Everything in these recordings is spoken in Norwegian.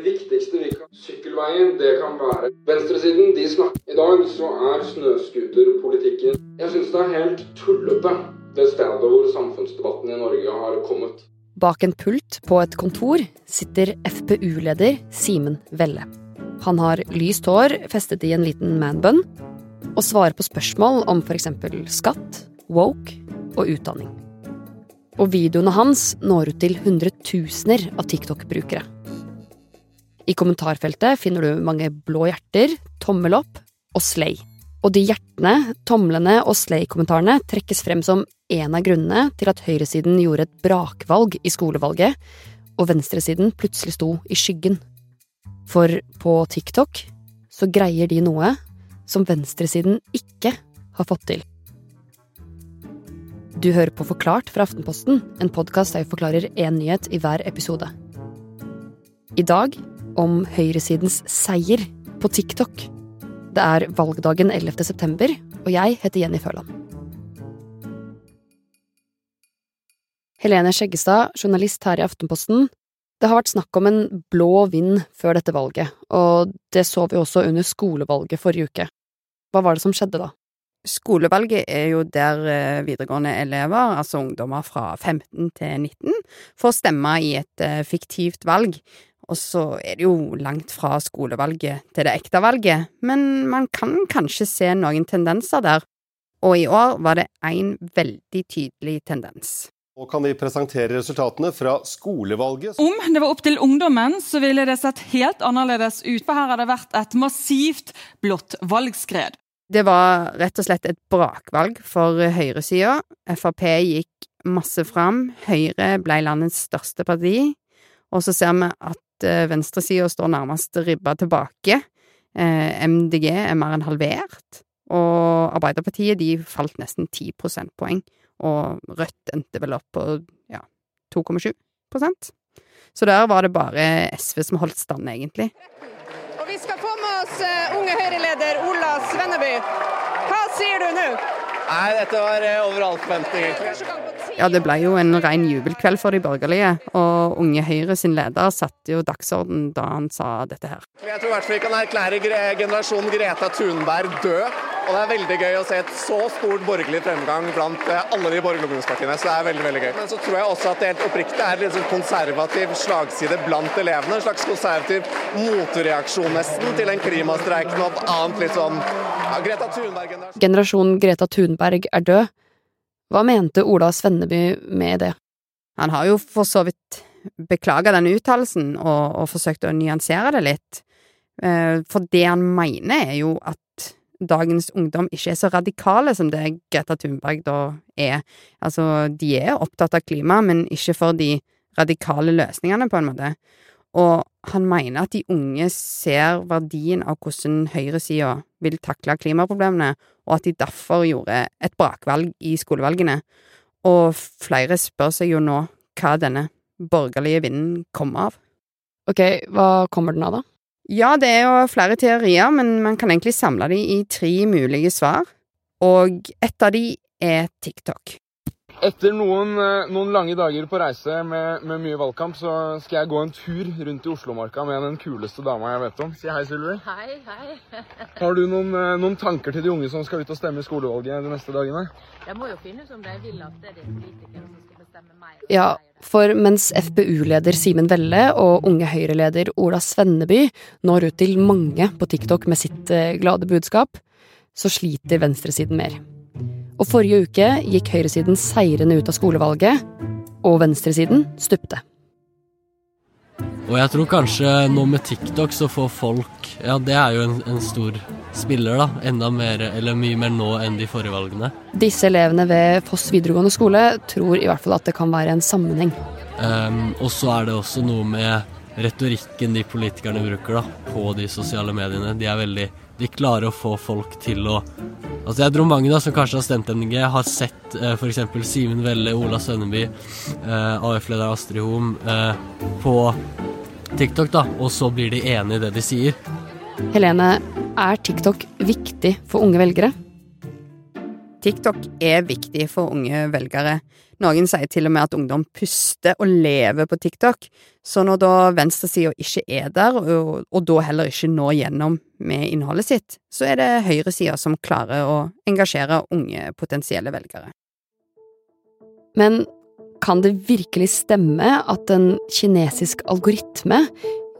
Det viktigste vi kan Sykkelveien, det kan være Venstresiden, de snakker I dag så er snøscooterpolitikken Jeg syns det er helt tullete, det stedet hvor samfunnsdebatten i Norge har kommet. Bak en pult på et kontor sitter FpU-leder Simen Velle. Han har lyst hår festet i en liten manbun, og svarer på spørsmål om f.eks. skatt, woke og utdanning. Og videoene hans når ut til hundretusener av TikTok-brukere. I kommentarfeltet finner du mange blå hjerter, tommel opp og slay. Og de hjertene, tomlene og slay-kommentarene trekkes frem som en av grunnene til at høyresiden gjorde et brakvalg i skolevalget, og venstresiden plutselig sto i skyggen. For på TikTok så greier de noe som venstresiden ikke har fått til. Du hører på Forklart fra Aftenposten, en podkast der vi forklarer én nyhet i hver episode. I dag om høyresidens seier på TikTok. Det er valgdagen 11. september, og jeg heter Jenny Føland. Helene Skjeggestad, journalist her i Aftenposten. Det har vært snakk om en blå vind før dette valget, og det så vi også under skolevalget forrige uke. Hva var det som skjedde da? Skolevalget er jo der eh, videregående elever, altså ungdommer fra 15 til 19, får stemme i et eh, fiktivt valg. Og så er det jo langt fra skolevalget til det ekte valget, men man kan kanskje se noen tendenser der. Og i år var det én veldig tydelig tendens. Nå kan vi presentere resultatene fra skolevalget. Om det var opp til ungdommen, så ville det sett helt annerledes ut. For her har det vært et massivt blått valgskred. Det var rett og slett et brakvalg for høyresida. Frp gikk masse fram. Høyre ble landets største parti. Og så ser vi at venstresida står nærmest ribba tilbake. MDG er mer enn halvert. Og Arbeiderpartiet de falt nesten ti prosentpoeng. Og Rødt endte vel opp på ja, 2,7% Så der var det bare SV som holdt stand, egentlig. Og vi skal få med oss unge Høyre-leder Ola Svenneby. Hva sier du nå? Nei, dette var over all forventning, egentlig. Ja, det ble jo en ren jubelkveld for de borgerlige, og Unge Høyre sin leder satte jo dagsorden da han sa dette her. Jeg tror i hvert fall vi kan erklære generasjon Greta Thunberg død. Og det er veldig gøy å se et så stort borgerlig fremgang blant alle de borgerlige ungdomspartiene. Så det er veldig, veldig gøy. Men så tror jeg også at det helt oppriktig er en sånn konservativ slagside blant elevene. En slags konservativ motreaksjon nesten til den klimastreiken og annet litt sånn ja, Greta Thunberg-generasjon. Generasjon Greta Thunberg er død. Hva mente Ola Svenneby med det? Han har jo for så vidt beklaga denne uttalelsen og, og forsøkt å nyansere det litt. For det han mener, er jo at dagens ungdom ikke er så radikale som det Greta Thunberg da er. Altså, de er opptatt av klima, men ikke for de radikale løsningene, på en måte. Og han mener at de unge ser verdien av hvordan høyresida vil takle klimaproblemene, og at de derfor gjorde et brakvalg i skolevalgene. Og flere spør seg jo nå hva denne borgerlige vinden kommer av. Ok, hva kommer den av, da? Ja, det er jo flere teorier, men man kan egentlig samle de i tre mulige svar. Og et av de er TikTok. Etter noen, noen lange dager på reise med, med, mye valgkamp, så skal jeg gå en tur rundt i Oslomarka med den kuleste dama jeg vet om. Si hei, Sylvi. Hei, hei. Har du noen, noen, tanker til de unge som skal ut og stemme i skolevalget de neste dagene? Jeg må jo finne ut om de vil at det er de politikere som skal bestemme meg. Ja, for mens FpU-leder Simen Velle og Unge Høyre-leder Ola Svenneby når ut til mange på TikTok med sitt glade budskap, så sliter venstresiden mer. Og forrige uke gikk høyresiden seirende ut av skolevalget, og venstresiden stupte. Og jeg tror kanskje nå med TikTok så får folk Ja, det er jo en, en, stor spiller, da. Enda mer, eller mye mer nå enn de forrige valgene. Disse elevene ved Foss videregående skole tror i hvert fall at det kan være en sammenheng. Um, og så er det også noe med retorikken de politikerne bruker da, på de sosiale mediene. De er veldig De klarer å få folk til å Altså Jeg tror mange da som kanskje har stemt MDG, har sett eh, f.eks. Simen Velle, Ola Sønneby, eh, AUF-leder Astrid Hoem eh, på TikTok, da, og så blir de enig i det de sier. Helene, er TikTok viktig for unge velgere? TikTok er viktig for unge velgere. Noen sier til og med at ungdom puster og lever på TikTok, så når da venstresida ikke er der, og, og, da heller ikke når gjennom med innholdet sitt, så er det høyresida som klarer å engasjere unge potensielle velgere. Men kan det virkelig stemme at en kinesisk algoritme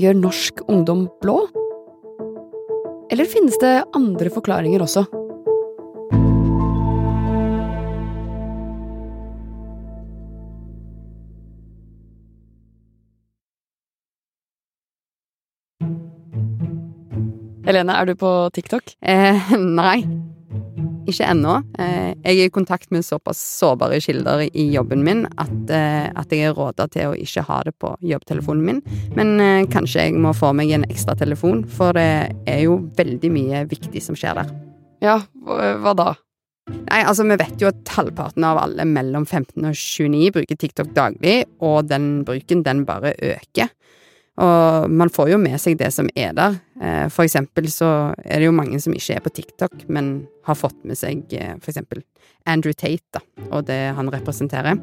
gjør norsk ungdom blå? Eller finnes det andre forklaringer også? Helene, er du på TikTok? Eh, nei. Ikke ennå. Eh, jeg er i kontakt med såpass sårbare kilder i jobben min at, eh, at jeg er råda til å ikke ha det på jobbtelefonen min. Men eh, kanskje jeg må få meg en ekstra telefon, for det er jo veldig mye viktig som skjer der. Ja, hva da? Nei, altså Vi vet jo at halvparten av alle mellom 15 og 29 bruker TikTok daglig, og den bruken den bare øker. Og man får jo med seg det som er der. Eh, for eksempel så er det jo mange som ikke er på TikTok, men har fått med seg eh, for eksempel Andrew Tate, da, og det han representerer.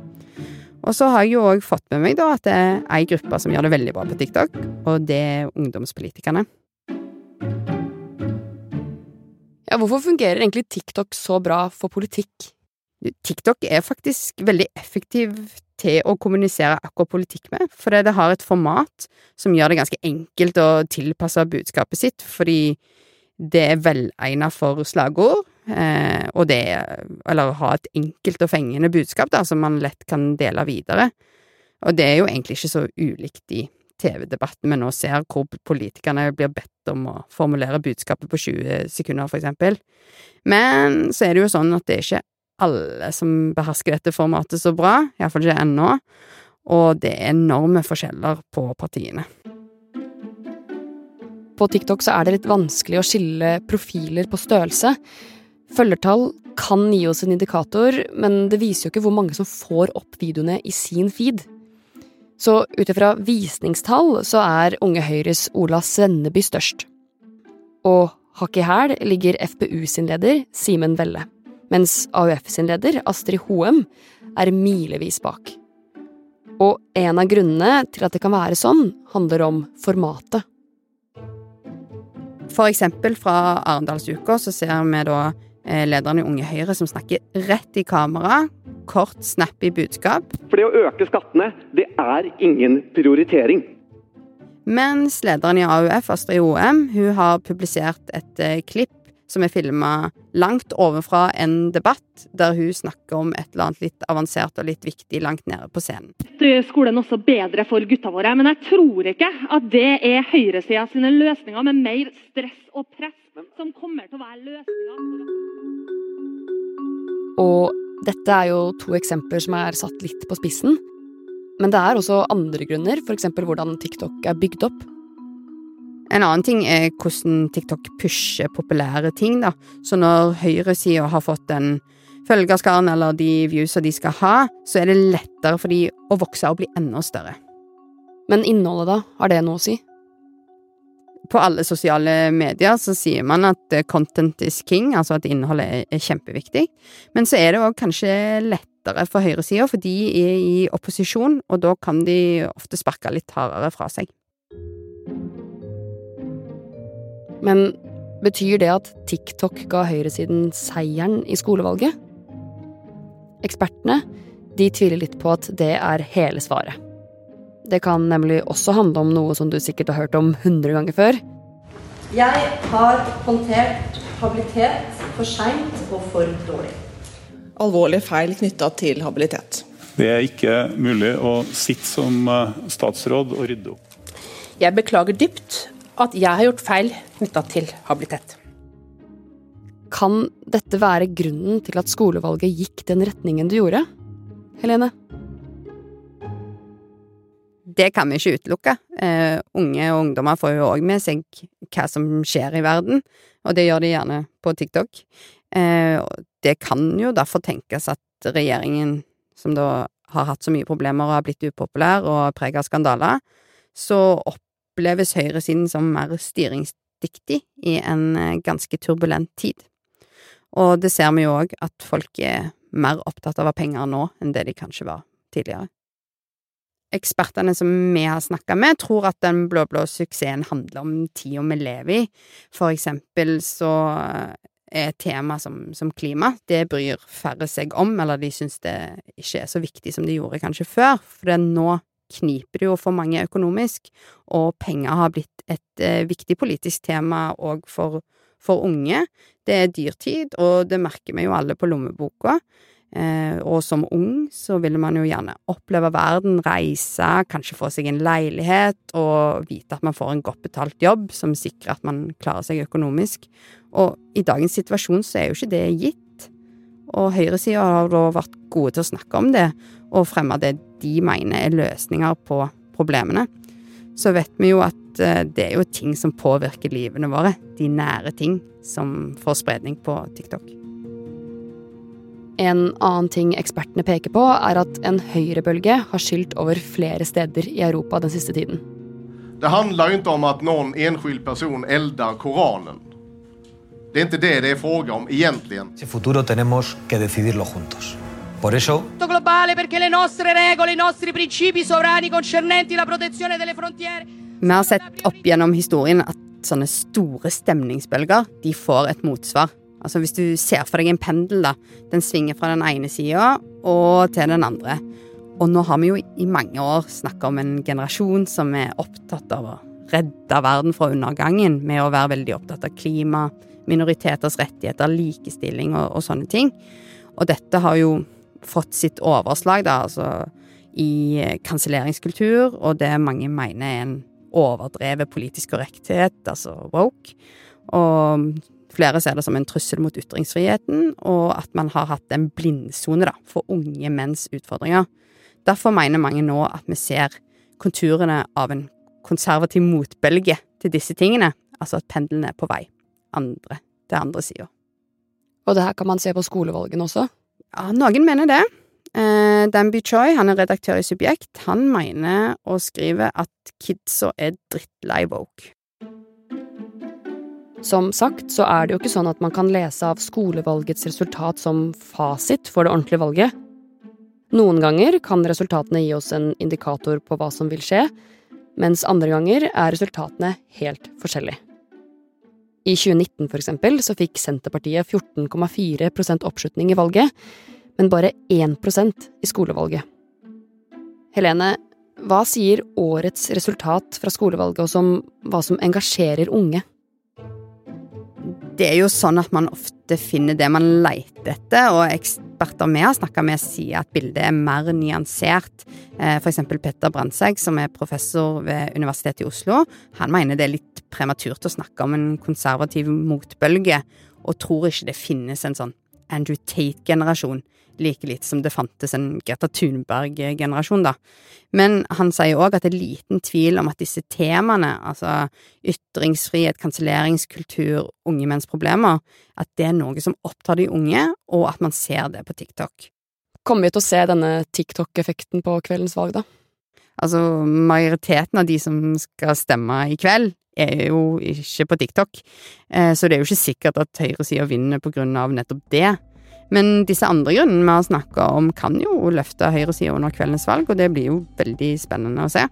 Og så har jeg jo òg fått med meg da at det er ei gruppe som gjør det veldig bra på TikTok, og det er ungdomspolitikerne. Ja, hvorfor fungerer egentlig TikTok så bra for politikk? TikTok er faktisk veldig effektiv til å kommunisere akkurat politikk med, fordi det har et format som gjør det ganske enkelt å tilpasse budskapet sitt, fordi det er velegnet for slagord, eh, og det er Eller ha et enkelt og fengende budskap, da, som man lett kan dele videre. Og det er jo egentlig ikke så ulikt i TV-debatten vi nå ser, hvor politikerne blir bedt om å formulere budskapet på 20 sekunder, for eksempel. Men så er det jo sånn at det er ikke alle som behersker dette formatet så bra, iallfall ikke ennå, og det er enorme forskjeller på partiene. På TikTok så er det litt vanskelig å skille profiler på størrelse. Følgertall kan gi oss en indikator, men det viser jo ikke hvor mange som får opp videoene i sin feed. Så ut ifra visningstall så er Unge Høyres Ola Svenneby størst. Og hakk i hæl ligger FPU sin leder, Simen Velle mens AUF sin leder, Astrid Hoem, er milevis bak. Og en av grunnene til at det kan være sånn, handler om formatet. For eksempel fra Arendalsuka så ser vi da eh, lederen i Unge Høyre som snakker rett i kamera. Kort, snappy budskap. For det å øke skattene, det er ingen prioritering. Mens lederen i AUF, Astrid OM, hun har publisert et eh, klipp som er filma langt ovenfra en debatt, der hun snakker om et eller annet litt avansert og litt viktig langt nede på scenen. Skolen også bedre for gutta våre, men jeg tror ikke at det er høyresida sine løsninger med mer stress og press som kommer til å være løsninga. Og dette er jo to eksempler som er satt litt på spissen. Men det er også andre grunner, f.eks. hvordan TikTok er bygd opp. En annen ting er hvordan TikTok pusher populære ting, da. Så når høyresida har fått den følgerskaren eller de viewsa de skal ha, så er det lettere for de å vokse og bli enda større. Men innholdet, da? Har det noe å si? På alle sosiale medier så sier man at content is king, altså at innholdet er kjempeviktig. Men så er det òg kanskje lettere for høyresida, for de er i opposisjon, og da kan de ofte sparke litt hardere fra seg. Men betyr det at TikTok ga høyresiden seieren i skolevalget? Ekspertene de tviler litt på at det er hele svaret. Det kan nemlig også handle om noe som du sikkert har hørt om hundre ganger før. Jeg har håndtert habilitet for seint og for dårlig. Alvorlige feil knytta til habilitet. Det er ikke mulig å sitte som eh, statsråd og rydde opp. Jeg beklager dypt at jeg har gjort feil knytta til habilitet. Kan dette være grunnen til at skolevalget gikk den retningen du gjorde? Helene? Det kan vi ikke utelukke. Uh, unge og ungdommer får jo òg med seg hva som skjer i verden, og det gjør de gjerne på TikTok. Uh, det kan jo derfor tenkes at regjeringen, som da har hatt så mye problemer og har blitt upopulær og preget av skandaler, så opp oppleves høyresiden som mer styringsdyktig i en eh, ganske turbulent tid. Og det ser vi jo òg, at folk er mer opptatt av penger nå enn det de kanskje var tidligere. Ekspertene som vi har snakka med, tror at den blå-blå suksessen handler om tida vi lever i. For eksempel så er tema som, som, klima, det bryr færre seg om, eller de syns det ikke er så viktig som de gjorde kanskje før, for det er nå kniper det jo for mange økonomisk, og penger har blitt et eh, viktig politisk tema òg for, for, unge. Det er dyrtid, og det merker vi jo alle på lommeboka. Eh, og som ung så vil man jo gjerne oppleve verden, reise, kanskje få seg en leilighet, og vite at man får en godt betalt jobb som sikrer at man klarer seg økonomisk. Og i dagens situasjon så er jo ikke det gitt. Og høyresida har da vært gode til å snakke om det, og fremme det de mener er løsninger på problemene. Så vet vi jo at eh, det er jo ting som påvirker livene våre. De nære ting som får spredning på TikTok. En annen ting ekspertene peker på, er at en høyrebølge har skylt over flere steder i Europa den siste tiden. Det handler jo ikke om at noen enskild person elder Koranen. Det er ikke det det er fråga om egentlig. I futuro tenemos que decidirlo juntos. Por eso globale perché le nostre regole, i nostri principi sovrani concernenti la protezione delle frontiere Vi har sett opp gjennom historien at sånne store stemningsbølger de får et motsvar. Altså Hvis du ser for deg en pendel, da. Den svinger fra den ene sida og til den andre. Og nå har vi jo i mange år snakka om en generasjon som er opptatt av å redde verden fra undergangen med å være veldig opptatt av klima, minoriteters rettigheter, likestilling og, og sånne ting. Og dette har jo fått sitt overslag, da, altså i kanselleringskultur, og det mange mener er en overdrevet politisk korrekthet, altså woke. Og flere ser det som en trussel mot ytringsfriheten, og at man har hatt en blindsone da, for unge menns utfordringer. Derfor mener mange nå at vi ser konturene av en konservativ motbølge til disse tingene, altså at pendelen er på vei andre, til andre sida. Og det her kan man se på skolevalgene også? Ja, noen mener det. Eh, Danby Choi, han er redaktør i Subjekt, han mener og skriver at kidsa er drittlei woke. Som sagt så er det jo ikke sånn at man kan lese av skolevalgets resultat som fasit for det ordentlige valget. Noen ganger kan resultatene gi oss en indikator på hva som vil skje, mens andre ganger er resultatene helt forskjellige. I 2019 for eksempel, så fikk Senterpartiet 14,4% oppslutning i valget, men bare 1% i skolevalget. Helene, hva sier årets resultat fra skolevalget oss om hva som engasjerer unge? Det er jo sånn at man ofte finner det man leiter etter, og eksperter vi har snakka med, sier at bildet er mer nyansert. Eh, for eksempel Petter Brandtzæg, som er professor ved Universitetet i Oslo, han mener det er litt prematurt å snakke om en konservativ motbølge, og tror ikke det finnes en sånn Andrew Tate-generasjon like lite som det fantes en Greta Thunberg-generasjon, da. Men han sier òg at det er liten tvil om at disse temaene, altså ytringsfrihet, kanselleringskultur, unge menns problemer, at det er noe som opptar de unge, og at man ser det på TikTok. Kommer vi til å se denne TikTok-effekten på kveldens valg, da? Altså, majoriteten av de som skal stemme i kveld, er jo ikke på TikTok, eh, så det er jo ikke sikkert at høyresida vinner på grunn av nettopp det. Men disse andre grunnene vi har snakka om, kan jo løfte høyresida under kveldens valg, og det blir jo veldig spennende å se.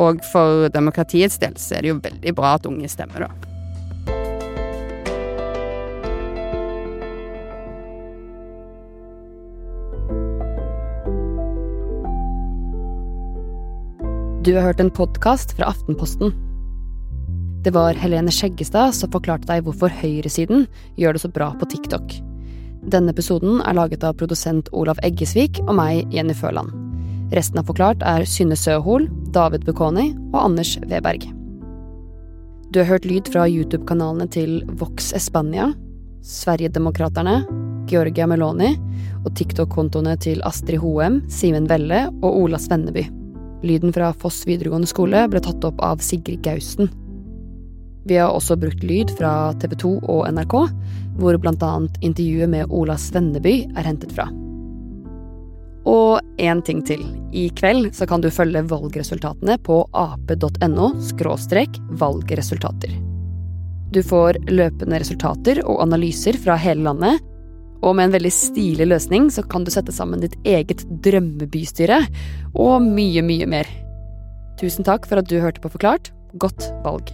Og for demokratiets del så er det jo veldig bra at unge stemmer, da. Du har hørt en podkast fra Aftenposten. Det var Helene Skjeggestad som forklarte deg hvorfor høyresiden gjør det så bra på TikTok. Denne episoden er laget av produsent Olav Eggesvik og meg, Jenny Føland. Resten av Forklart er Synne Søhol, David Bukoni og Anders Weberg. Du har hørt lyd fra YouTube-kanalene til Vox Espania, Sverigedemokraterne, Georgia Meloni og TikTok-kontoene til Astrid Hoem, Simen Velle og Ola Svenneby. Lyden fra Foss videregående skole ble tatt opp av Sigrid Gausten. Vi har også brukt lyd fra TV 2 og NRK, hvor annet intervjuet med Ola Svenneby er hentet fra. Og én ting til. I kveld så kan du følge valgresultatene på ap.no valgresultater. Du får løpende resultater og analyser fra hele landet, Og med en veldig stilig løsning så kan du sette sammen ditt eget drømmebystyre, og mye, mye mer. Tusen takk for at du hørte på Forklart. Godt valg.